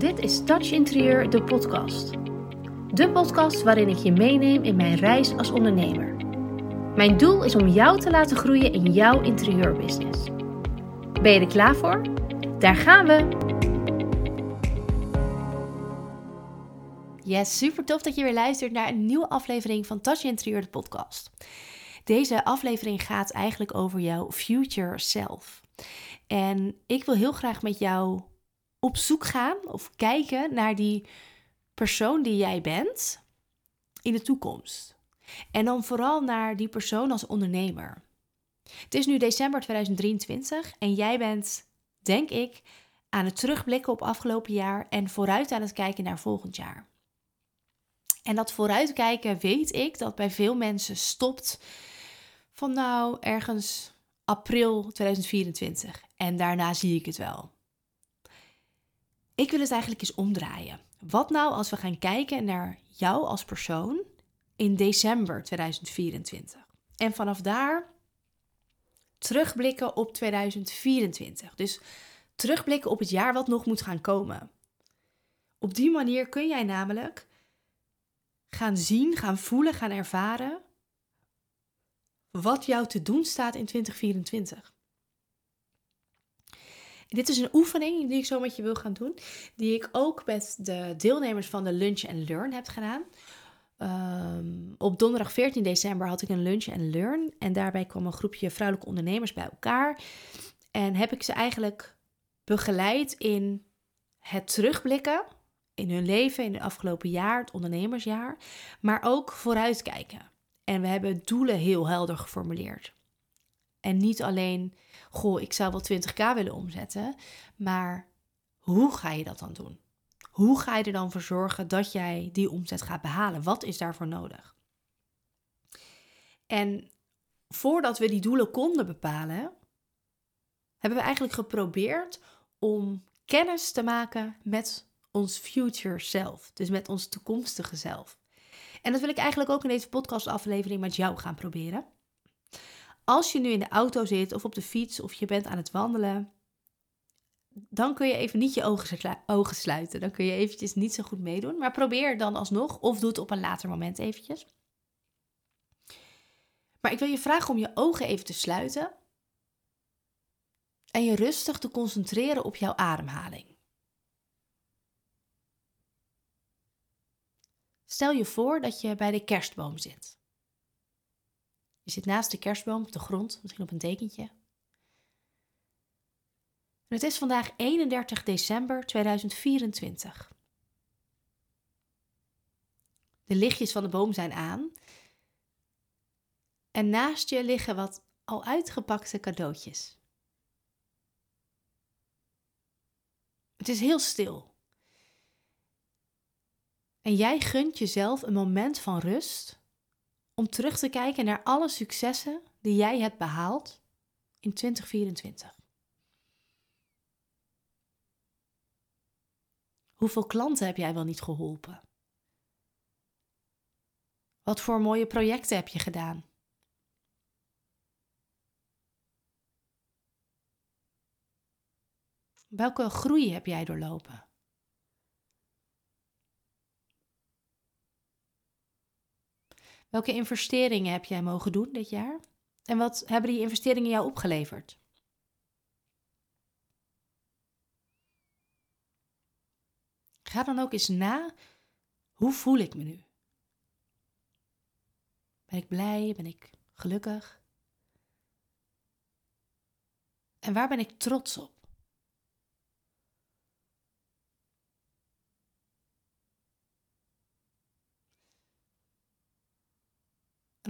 Dit is Touch Interieur, de podcast. De podcast waarin ik je meeneem in mijn reis als ondernemer. Mijn doel is om jou te laten groeien in jouw interieurbusiness. Ben je er klaar voor? Daar gaan we! Yes, super tof dat je weer luistert naar een nieuwe aflevering van Touch Interieur, de podcast. Deze aflevering gaat eigenlijk over jouw future self. En ik wil heel graag met jou op zoek gaan of kijken naar die persoon die jij bent in de toekomst. En dan vooral naar die persoon als ondernemer. Het is nu december 2023 en jij bent, denk ik, aan het terugblikken op afgelopen jaar en vooruit aan het kijken naar volgend jaar. En dat vooruitkijken weet ik dat bij veel mensen stopt van nou ergens april 2024 en daarna zie ik het wel. Ik wil het eigenlijk eens omdraaien. Wat nou als we gaan kijken naar jou als persoon in december 2024? En vanaf daar terugblikken op 2024. Dus terugblikken op het jaar wat nog moet gaan komen. Op die manier kun jij namelijk gaan zien, gaan voelen, gaan ervaren wat jou te doen staat in 2024. Dit is een oefening die ik zo met je wil gaan doen, die ik ook met de deelnemers van de Lunch and Learn heb gedaan. Um, op donderdag 14 december had ik een Lunch and Learn en daarbij kwam een groepje vrouwelijke ondernemers bij elkaar. En heb ik ze eigenlijk begeleid in het terugblikken in hun leven in het afgelopen jaar, het ondernemersjaar, maar ook vooruitkijken. En we hebben doelen heel helder geformuleerd. En niet alleen, goh, ik zou wel 20k willen omzetten, maar hoe ga je dat dan doen? Hoe ga je er dan voor zorgen dat jij die omzet gaat behalen? Wat is daarvoor nodig? En voordat we die doelen konden bepalen, hebben we eigenlijk geprobeerd om kennis te maken met ons future self. Dus met ons toekomstige zelf. En dat wil ik eigenlijk ook in deze podcastaflevering met jou gaan proberen. Als je nu in de auto zit of op de fiets of je bent aan het wandelen, dan kun je even niet je ogen, sluiten. Dan kun je eventjes niet zo goed meedoen. Maar probeer dan alsnog of doe het op een later moment eventjes. Maar ik wil je vragen om je ogen even te sluiten en je rustig te concentreren op jouw ademhaling. Stel je voor dat je bij de kerstboom zit. Je zit naast de kerstboom op de grond, misschien op een dekentje. En het is vandaag 31 december 2024. De lichtjes van de boom zijn aan. En naast je liggen wat al uitgepakte cadeautjes. Het is heel stil. En jij gunt jezelf een moment van rust om terug te kijken naar alle successen die jij hebt behaald in 2024. Hoeveel klanten heb jij wel niet geholpen? Wat voor mooie projecten heb je gedaan? Welke groei heb jij doorlopen? Welke investeringen heb jij mogen doen dit jaar? En wat hebben die investeringen jou opgeleverd? Ga dan ook eens na, hoe voel ik me nu? Ben ik blij? Ben ik gelukkig? En waar ben ik trots op?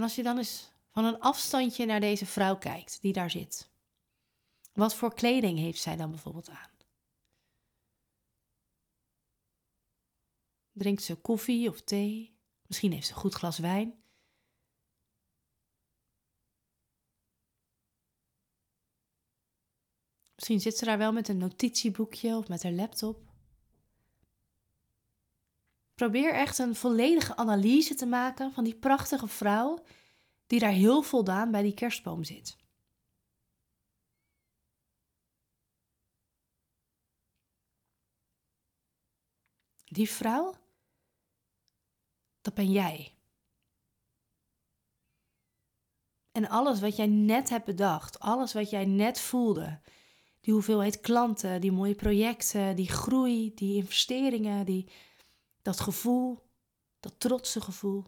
En als je dan eens van een afstandje naar deze vrouw kijkt die daar zit. Wat voor kleding heeft zij dan bijvoorbeeld aan? Drinkt ze koffie of thee? Misschien heeft ze een goed glas wijn. Misschien zit ze daar wel met een notitieboekje of met haar laptop. Probeer echt een volledige analyse te maken van die prachtige vrouw die daar heel voldaan bij die kerstboom zit. Die vrouw, dat ben jij. En alles wat jij net hebt bedacht, alles wat jij net voelde, die hoeveelheid klanten, die mooie projecten, die groei, die investeringen, die, dat gevoel, dat trotse gevoel,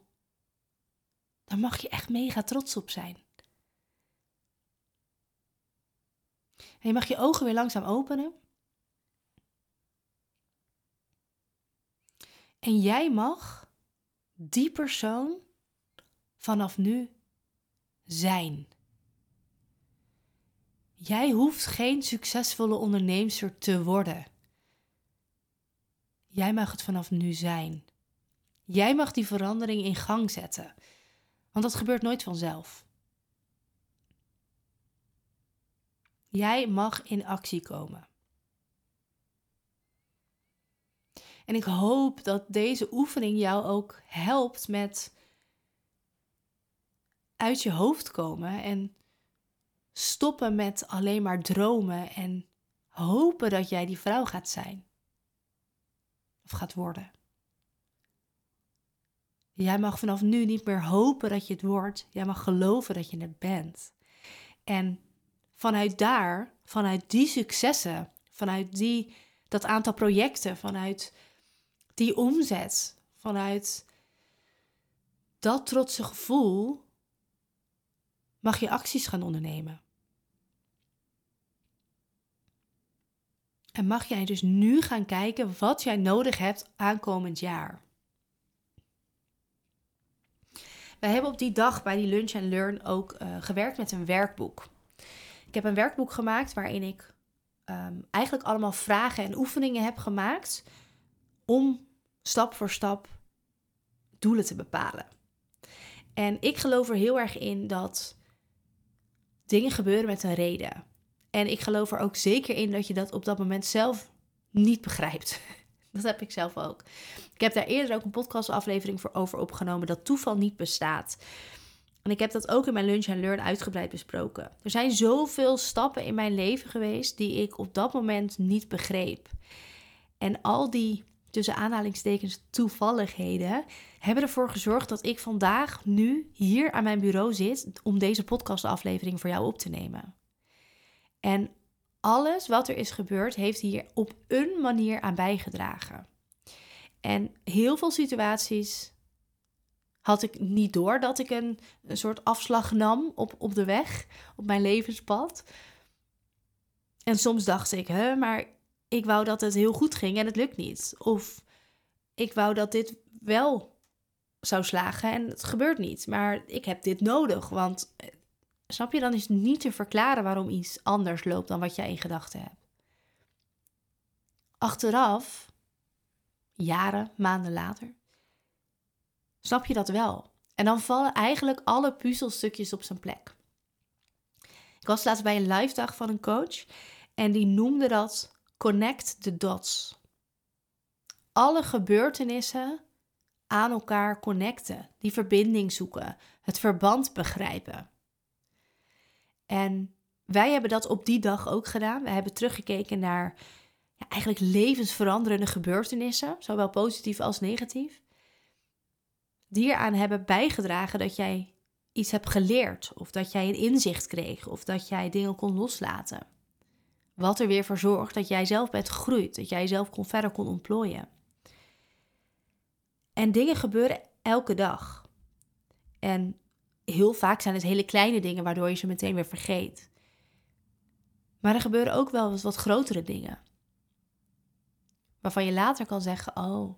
daar mag je echt mega trots op zijn. En je mag je ogen weer langzaam openen. En jij mag die persoon vanaf nu zijn. Jij hoeft geen succesvolle onderneemster te worden. Jij mag het vanaf nu zijn. Jij mag die verandering in gang zetten. Want dat gebeurt nooit vanzelf. Jij mag in actie komen. En ik hoop dat deze oefening jou ook helpt met uit je hoofd komen en stoppen met alleen maar dromen en hopen dat jij die vrouw gaat zijn of gaat worden. Jij mag vanaf nu niet meer hopen dat je het wordt. Jij mag geloven dat je het bent. En vanuit daar, vanuit die successen, vanuit die, dat aantal projecten, vanuit die omzet, vanuit dat trotse gevoel, mag je acties gaan ondernemen. En mag jij dus nu gaan kijken wat jij nodig hebt aankomend jaar. Wij hebben op die dag bij die Lunch and Learn ook uh, gewerkt met een werkboek. Ik heb een werkboek gemaakt waarin ik um, eigenlijk allemaal vragen en oefeningen heb gemaakt om stap voor stap doelen te bepalen. En ik geloof er heel erg in dat dingen gebeuren met een reden. En ik geloof er ook zeker in dat je dat op dat moment zelf niet begrijpt. Dat heb ik zelf ook. Ik heb daar eerder ook een podcastaflevering voor over opgenomen dat toeval niet bestaat. En ik heb dat ook in mijn Lunch and Learn uitgebreid besproken. Er zijn zoveel stappen in mijn leven geweest die ik op dat moment niet begreep. En al die tussen aanhalingstekens toevalligheden hebben ervoor gezorgd dat ik vandaag nu hier aan mijn bureau zit om deze podcastaflevering voor jou op te nemen. En alles wat er is gebeurd heeft hier op een manier aan bijgedragen. En heel veel situaties had ik niet door dat ik een, een soort afslag nam op, op de weg, op mijn levenspad. En soms dacht ik, hè, maar ik wou dat het heel goed ging en het lukt niet. Of ik wou dat dit wel zou slagen en het gebeurt niet. Maar ik heb dit nodig, want snap je, dan is niet te verklaren waarom iets anders loopt dan wat jij in gedachten hebt. Achteraf, jaren, maanden later, snap je dat wel. En dan vallen eigenlijk alle puzzelstukjes op zijn plek. Ik was laatst bij een live dag van een coach en die noemde dat Connect the dots. Alle gebeurtenissen aan elkaar connecten, die verbinding zoeken, het verband begrijpen. En wij hebben dat op die dag ook gedaan. We hebben teruggekeken naar ja, eigenlijk levensveranderende gebeurtenissen, zowel positief als negatief, die eraan hebben bijgedragen dat jij iets hebt geleerd, of dat jij een inzicht kreeg, of dat jij dingen kon loslaten. Wat er weer voor zorgt dat jij zelf bent gegroeid, dat jij zelf kon, verder kon ontplooien. En dingen gebeuren elke dag. En heel vaak zijn het hele kleine dingen waardoor je ze meteen weer vergeet. Maar er gebeuren ook wel eens wat grotere dingen. Waarvan je later kan zeggen: Oh,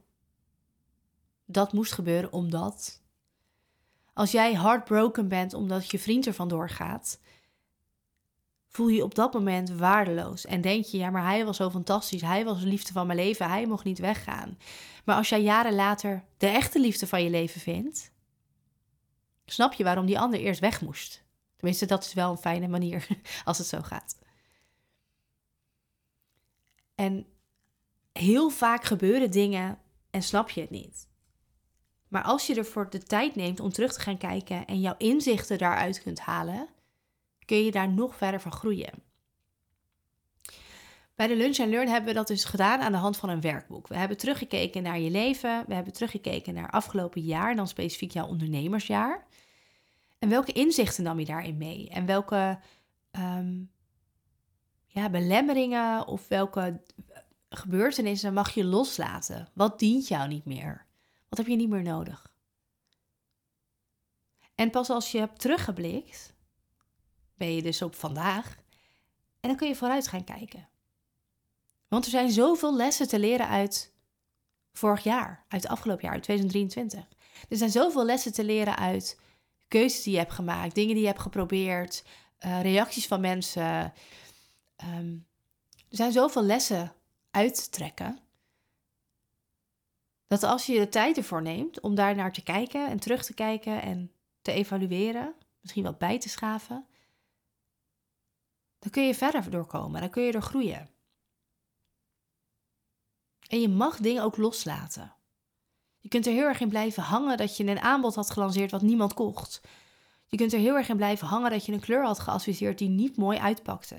dat moest gebeuren omdat. Als jij heartbroken bent omdat je vriend er vandoor gaat, voel je op dat moment waardeloos. En denk je, ja, maar hij was zo fantastisch. Hij was de liefde van mijn leven. Hij mocht niet weggaan. Maar als jij jaren later de echte liefde van je leven vindt, snap je waarom die ander eerst weg moest. Tenminste, dat is wel een fijne manier als het zo gaat. En heel vaak gebeuren dingen en snap je het niet. Maar als je ervoor de tijd neemt om terug te gaan kijken en jouw inzichten daaruit kunt halen, kun je daar nog verder van groeien. Bij de Lunch and Learn hebben we dat dus gedaan aan de hand van een werkboek. We hebben teruggekeken naar je leven, we hebben teruggekeken naar afgelopen jaar, dan specifiek jouw ondernemersjaar. En welke inzichten nam je daarin mee? En welke ehm, ja, belemmeringen of welke gebeurtenissen mag je loslaten? Wat dient jou niet meer? Wat heb je niet meer nodig? En pas als je hebt teruggeblikt, ben je dus op vandaag. En dan kun je vooruit gaan kijken. Want er zijn zoveel lessen te leren uit vorig jaar, uit het afgelopen jaar, uit 2023. Er zijn zoveel lessen te leren uit keuzes die je hebt gemaakt, dingen die je hebt geprobeerd, uh, reacties van mensen. Um, er zijn zoveel lessen uit te trekken. Dat als je de tijd ervoor neemt om daar naar te kijken en terug te kijken en te evalueren, misschien wat bij te schaven, dan kun je verder doorkomen, dan kun je er groeien. En je mag dingen ook loslaten. Je kunt er heel erg in blijven hangen dat je een aanbod had gelanceerd wat niemand kocht. Je kunt er heel erg in blijven hangen dat je een kleur had geadviseerd die niet mooi uitpakte.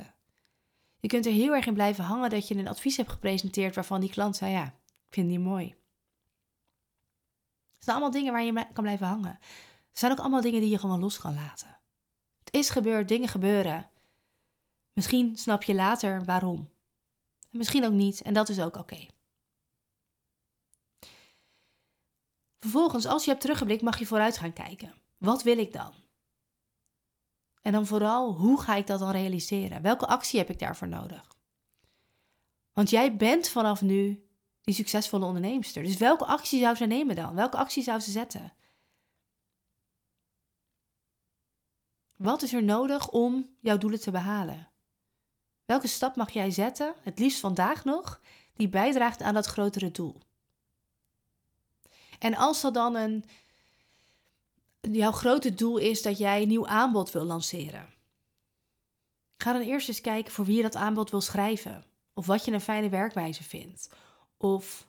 Je kunt er heel erg in blijven hangen dat je een advies hebt gepresenteerd waarvan die klant zei: Ja, ik vind die mooi. Het zijn allemaal dingen waar je kan blijven hangen. Er zijn ook allemaal dingen die je gewoon los kan laten. Het is gebeurd, dingen gebeuren. Misschien snap je later waarom. misschien ook niet, en dat is ook oké. Vervolgens, als je hebt teruggeblikt, mag je vooruit gaan kijken. Wat wil ik dan? En dan vooral, hoe ga ik dat dan realiseren? Welke actie heb ik daarvoor nodig? Want jij bent vanaf nu die succesvolle onderneemster. Dus welke actie zou ze nemen dan? Welke actie zou ze zetten? Wat is er nodig om jouw doelen te behalen? Welke stap mag jij zetten, het liefst vandaag nog, die bijdraagt aan dat grotere doel? En als dat dan een, jouw grote doel is dat jij een nieuw aanbod wil lanceren, ga dan eerst eens kijken voor wie je dat aanbod wil schrijven. Of wat je een fijne werkwijze vindt. Of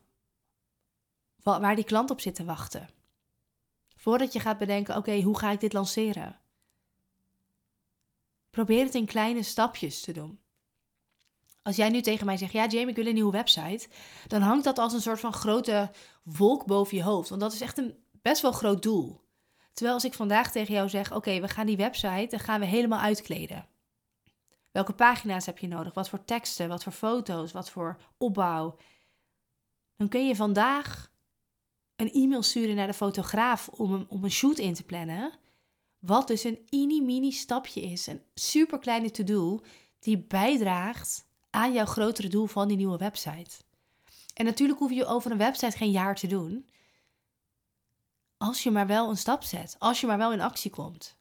waar die klant op zit te wachten. Voordat je gaat bedenken, oké, hoe ga ik dit lanceren? Probeer het in kleine stapjes te doen. Als jij nu tegen mij zegt, ja Jamie, ik wil een nieuwe website, dan hangt dat als een soort van grote wolk boven je hoofd. Want dat is echt een best wel groot doel. Terwijl als ik vandaag tegen jou zeg, oké, we gaan die website, dan gaan we helemaal uitkleden. Welke pagina's heb je nodig? Wat voor teksten? Wat voor foto's? Wat voor opbouw? Dan kun je vandaag een e-mail sturen naar de fotograaf om een, om een shoot in te plannen. Wat dus een mini-mini stapje is. Een super kleine to-do die bijdraagt aan jouw grotere doel van die nieuwe website. En natuurlijk hoef je over een website geen jaar te doen. Als je maar wel een stap zet, als je maar wel in actie komt.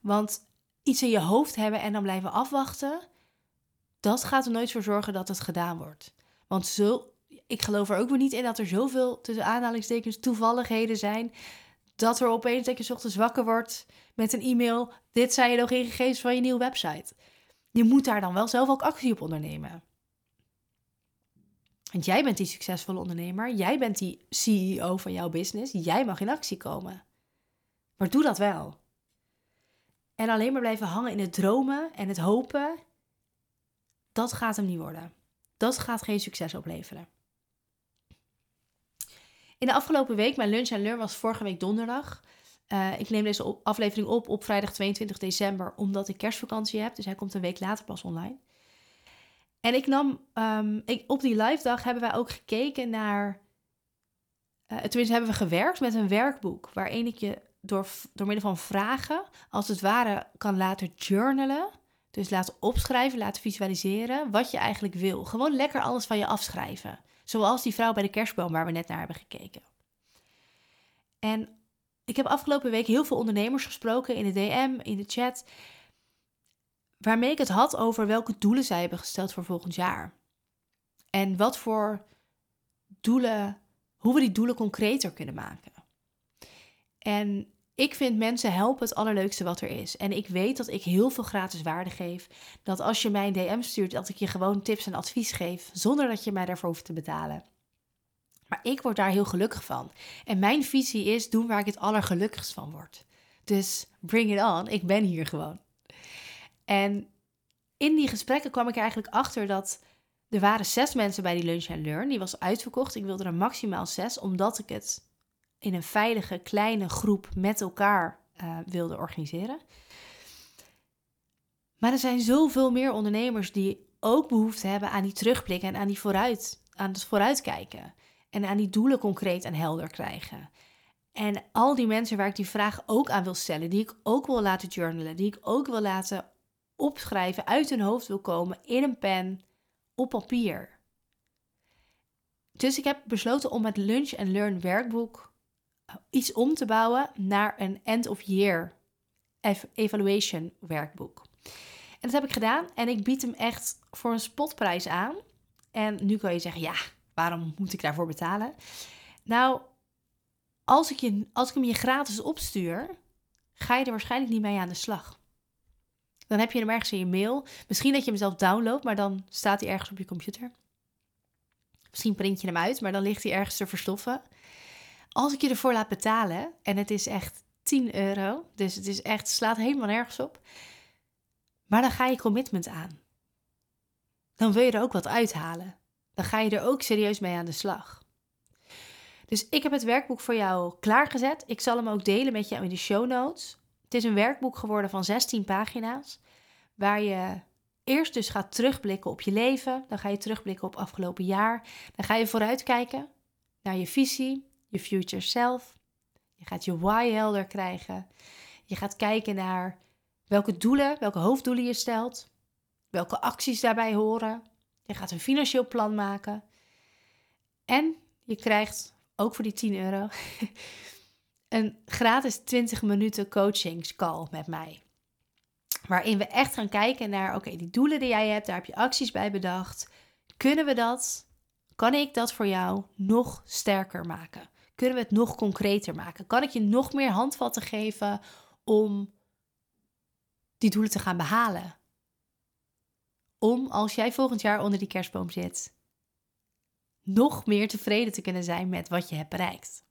Want iets in je hoofd hebben en dan blijven afwachten, dat gaat er nooit voor zorgen dat het gedaan wordt. Want zo, ik geloof er ook weer niet in dat er zoveel tussen aanhalingstekens toevalligheden zijn. Dat er opeens dat je ochtends wakker wordt met een e-mail. Dit zijn je nog in gegevens van je nieuwe website je moet daar dan wel zelf ook actie op ondernemen. Want jij bent die succesvolle ondernemer, jij bent die CEO van jouw business, jij mag in actie komen. Maar doe dat wel. En alleen maar blijven hangen in het dromen en het hopen, dat gaat hem niet worden. Dat gaat geen succes opleveren. In de afgelopen week, mijn lunch en learn was vorige week donderdag. Uh, ik neem deze aflevering op op vrijdag 22 december, omdat ik kerstvakantie heb. Dus hij komt een week later pas online. En ik nam, um, ik, op die live dag hebben wij ook gekeken naar, uh, tenminste hebben we gewerkt met een werkboek, waarin ik je door, door middel van vragen, als het ware, kan laten journalen. Dus laten opschrijven, laten visualiseren wat je eigenlijk wil. Gewoon lekker alles van je afschrijven. Zoals die vrouw bij de kerstboom waar we net naar hebben gekeken. En ik heb afgelopen week heel veel ondernemers gesproken in de DM, in de chat, waarmee ik het had over welke doelen zij hebben gesteld voor volgend jaar. En wat voor doelen, hoe we die doelen concreter kunnen maken. En ik vind mensen helpen het allerleukste wat er is. En ik weet dat ik heel veel gratis waarde geef. Dat als je mij een DM stuurt, dat ik je gewoon tips en advies geef, zonder dat je mij daarvoor hoeft te betalen. Maar ik word daar heel gelukkig van. En mijn visie is doen waar ik het allergelukkigst van word. Dus bring it on, ik ben hier gewoon. En in die gesprekken kwam ik eigenlijk achter dat er waren zes mensen bij die lunch and learn. Die was uitverkocht. Ik wilde er maximaal zes, omdat ik het in een veilige kleine groep met elkaar uh, wilde organiseren. Maar er zijn zoveel meer ondernemers die ook behoefte hebben aan die terugblik en aan, die vooruit, aan het vooruitkijken. En aan die doelen concreet en helder krijgen. En al die mensen waar ik die vraag ook aan wil stellen, die ik ook wil laten journalen, die ik ook wil laten opschrijven, uit hun hoofd wil komen, in een pen, op papier. Dus ik heb besloten om het Lunch and Learn werkboek iets om te bouwen naar een end-of-year evaluation werkboek. En dat heb ik gedaan en ik bied hem echt voor een spotprijs aan. En nu kan je zeggen, ja, waarom moet ik daarvoor betalen? Nou, als ik, je, als ik hem je gratis opstuur, ga je er waarschijnlijk niet mee aan de slag. Dan heb je hem ergens in je mail. Misschien dat je hem zelf downloadt, maar dan staat hij ergens op je computer. Misschien print je hem uit, maar dan ligt hij ergens te verstoffen. Als ik je ervoor laat betalen, en het is echt 10 euro, dus het is echt, slaat helemaal nergens op. Maar dan ga je commitment aan. Dan wil je er ook wat uithalen. Dan ga je er ook serieus mee aan de slag. Dus ik heb het werkboek voor jou klaargezet. Ik zal hem ook delen met jou in de show notes. Het is een werkboek geworden van 16 pagina's, waar je eerst dus gaat terugblikken op je leven. Dan ga je terugblikken op afgelopen jaar. Dan ga je vooruitkijken naar je visie, je future self. Je gaat je why helder krijgen. Je gaat kijken naar welke doelen, welke hoofddoelen je stelt. Welke acties daarbij horen. Je gaat een financieel plan maken. En je krijgt ook voor die 10 euro een gratis 20 minuten coachingscall met mij. Waarin we echt gaan kijken naar, oké, die doelen die jij hebt, daar heb je acties bij bedacht. Kunnen we dat, kan ik dat voor jou nog sterker maken? Kunnen we het nog concreter maken? Kan ik je nog meer handvatten geven om die doelen te gaan behalen? Om als jij volgend jaar onder die kerstboom zit, nog meer tevreden te kunnen zijn met wat je hebt bereikt.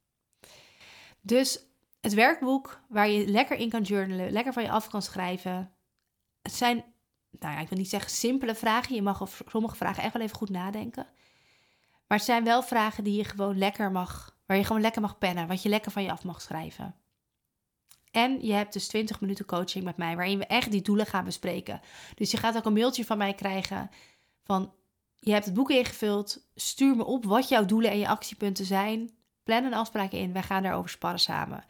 Dus het werkboek waar je lekker in kan journalen, lekker van je af kan schrijven. Het zijn, nou ja, ik wil niet zeggen simpele vragen. Je mag over sommige vragen echt wel even goed nadenken. Maar het zijn wel vragen die je gewoon lekker mag, waar je gewoon lekker mag pennen, wat je lekker van je af mag schrijven. En je hebt dus 20 minuten coaching met mij, waarin we echt die doelen gaan bespreken. Dus je gaat ook een mailtje van mij krijgen van, je hebt het boek ingevuld, stuur me op wat jouw doelen en je actiepunten zijn. Plan een afspraak in, wij gaan daarover sparren samen.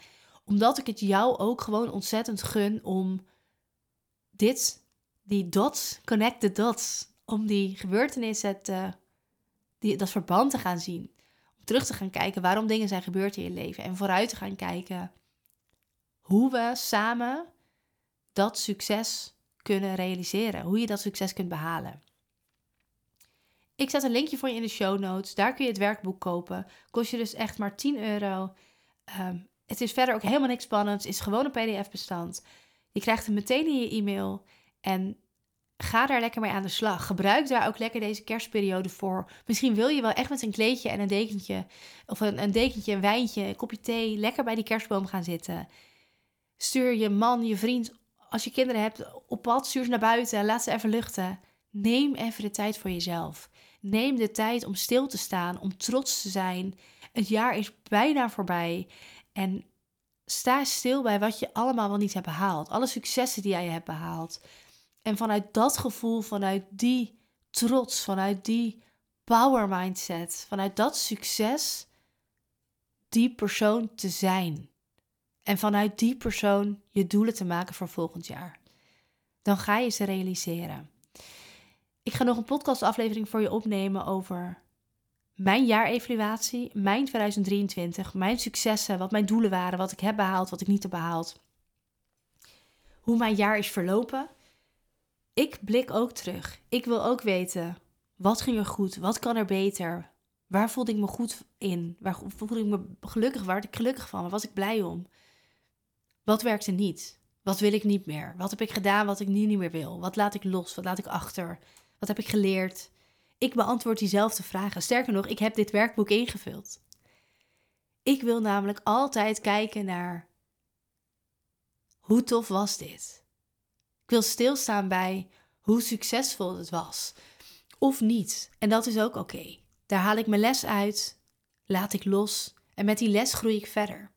Omdat ik het jou ook gewoon ontzettend gun om dit, die dots, connect the dots, om die gebeurtenissen te, die, dat verband te gaan zien. Om terug te gaan kijken waarom dingen zijn gebeurd in je leven. En vooruit te gaan kijken hoe we samen dat succes kunnen realiseren. Hoe je dat succes kunt behalen. Ik zet een linkje voor je in de show notes. Daar kun je het werkboek kopen. Kost je dus echt maar 10 euro. Ehm, het is verder ook helemaal niks spannends. Het is gewoon een PDF-bestand. Je krijgt hem meteen in je e-mail. En ga daar lekker mee aan de slag. Gebruik daar ook lekker deze kerstperiode voor. Misschien wil je wel echt met een kleedje en een dekentje, of een, een dekentje, een wijntje, een kopje thee, lekker bij die kerstboom gaan zitten. Stuur je man, je vriend, als je kinderen hebt, op pad, stuur ze naar buiten, laat ze even luchten. Neem even de tijd voor jezelf. Neem de tijd om stil te staan, om trots te zijn. Het jaar is bijna voorbij. En sta stil bij wat je allemaal wel niet hebt behaald. Alle successen die jij hebt behaald. En vanuit dat gevoel, vanuit die trots, vanuit die power mindset, vanuit dat succes, die persoon te zijn. En vanuit die persoon je doelen te maken voor volgend jaar. Dan ga je ze realiseren. Ik ga nog een podcastaflevering voor je opnemen over mijn jaarevaluatie, mijn 2023, mijn successen, wat mijn doelen waren, wat ik heb behaald, wat ik niet heb behaald. Hoe mijn jaar is verlopen. Ik blik ook terug. Ik wil ook weten, wat ging er goed? Wat kan er beter? Waar voelde ik me goed in? Waar voelde ik me gelukkig? Waar werd ik gelukkig van? Waar was ik blij om? Wat werkte niet? Wat wil ik niet meer? Wat heb ik gedaan wat ik nu niet meer wil? Wat laat ik los? Wat laat ik achter? Wat heb ik geleerd? Ik beantwoord diezelfde vragen. Sterker nog, ik heb dit werkboek ingevuld. Ik wil namelijk altijd kijken naar hoe tof was dit? Ik wil stilstaan bij hoe succesvol het was. Of niet. En dat is ook oké. Daar haal ik mijn les uit, laat ik los en met die les groei ik verder.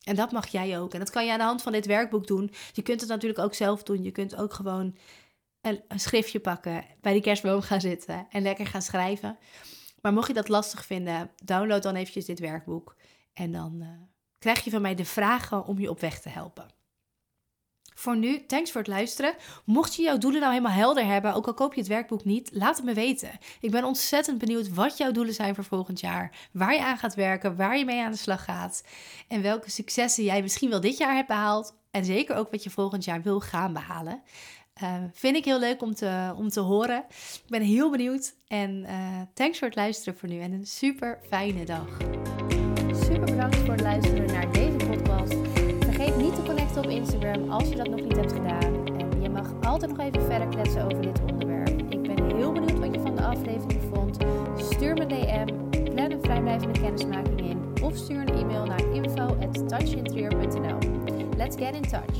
En dat mag jij ook. En dat kan je aan de hand van dit werkboek doen. Je kunt het natuurlijk ook zelf doen. Je kunt ook gewoon een, schriftje pakken, bij die kerstboom gaan zitten en lekker gaan schrijven. Maar mocht je dat lastig vinden, download dan eventjes dit werkboek. En dan uh, krijg je van mij de vragen om je op weg te helpen. Voor nu, thanks voor het luisteren. Mocht je jouw doelen nou helemaal helder hebben, ook al koop je het werkboek niet, laat het me weten. Ik ben ontzettend benieuwd wat jouw doelen zijn voor volgend jaar. Waar je aan gaat werken, waar je mee aan de slag gaat. En welke successen jij misschien wel dit jaar hebt behaald. En zeker ook wat je volgend jaar wil gaan behalen. Uh, vind ik heel leuk om te, om te horen. Ik ben heel benieuwd. En uh, thanks voor het luisteren voor nu. En een super fijne dag. Super bedankt voor het luisteren op Instagram als je dat nog niet hebt gedaan. En je mag altijd nog even verder kletsen over dit onderwerp. Ik ben heel benieuwd wat je van de aflevering vond. Stuur me DM, plan een vrijblijvende kennismaking in. Of stuur een e-mail naar info@touchinterieur.nl. Let's get in touch.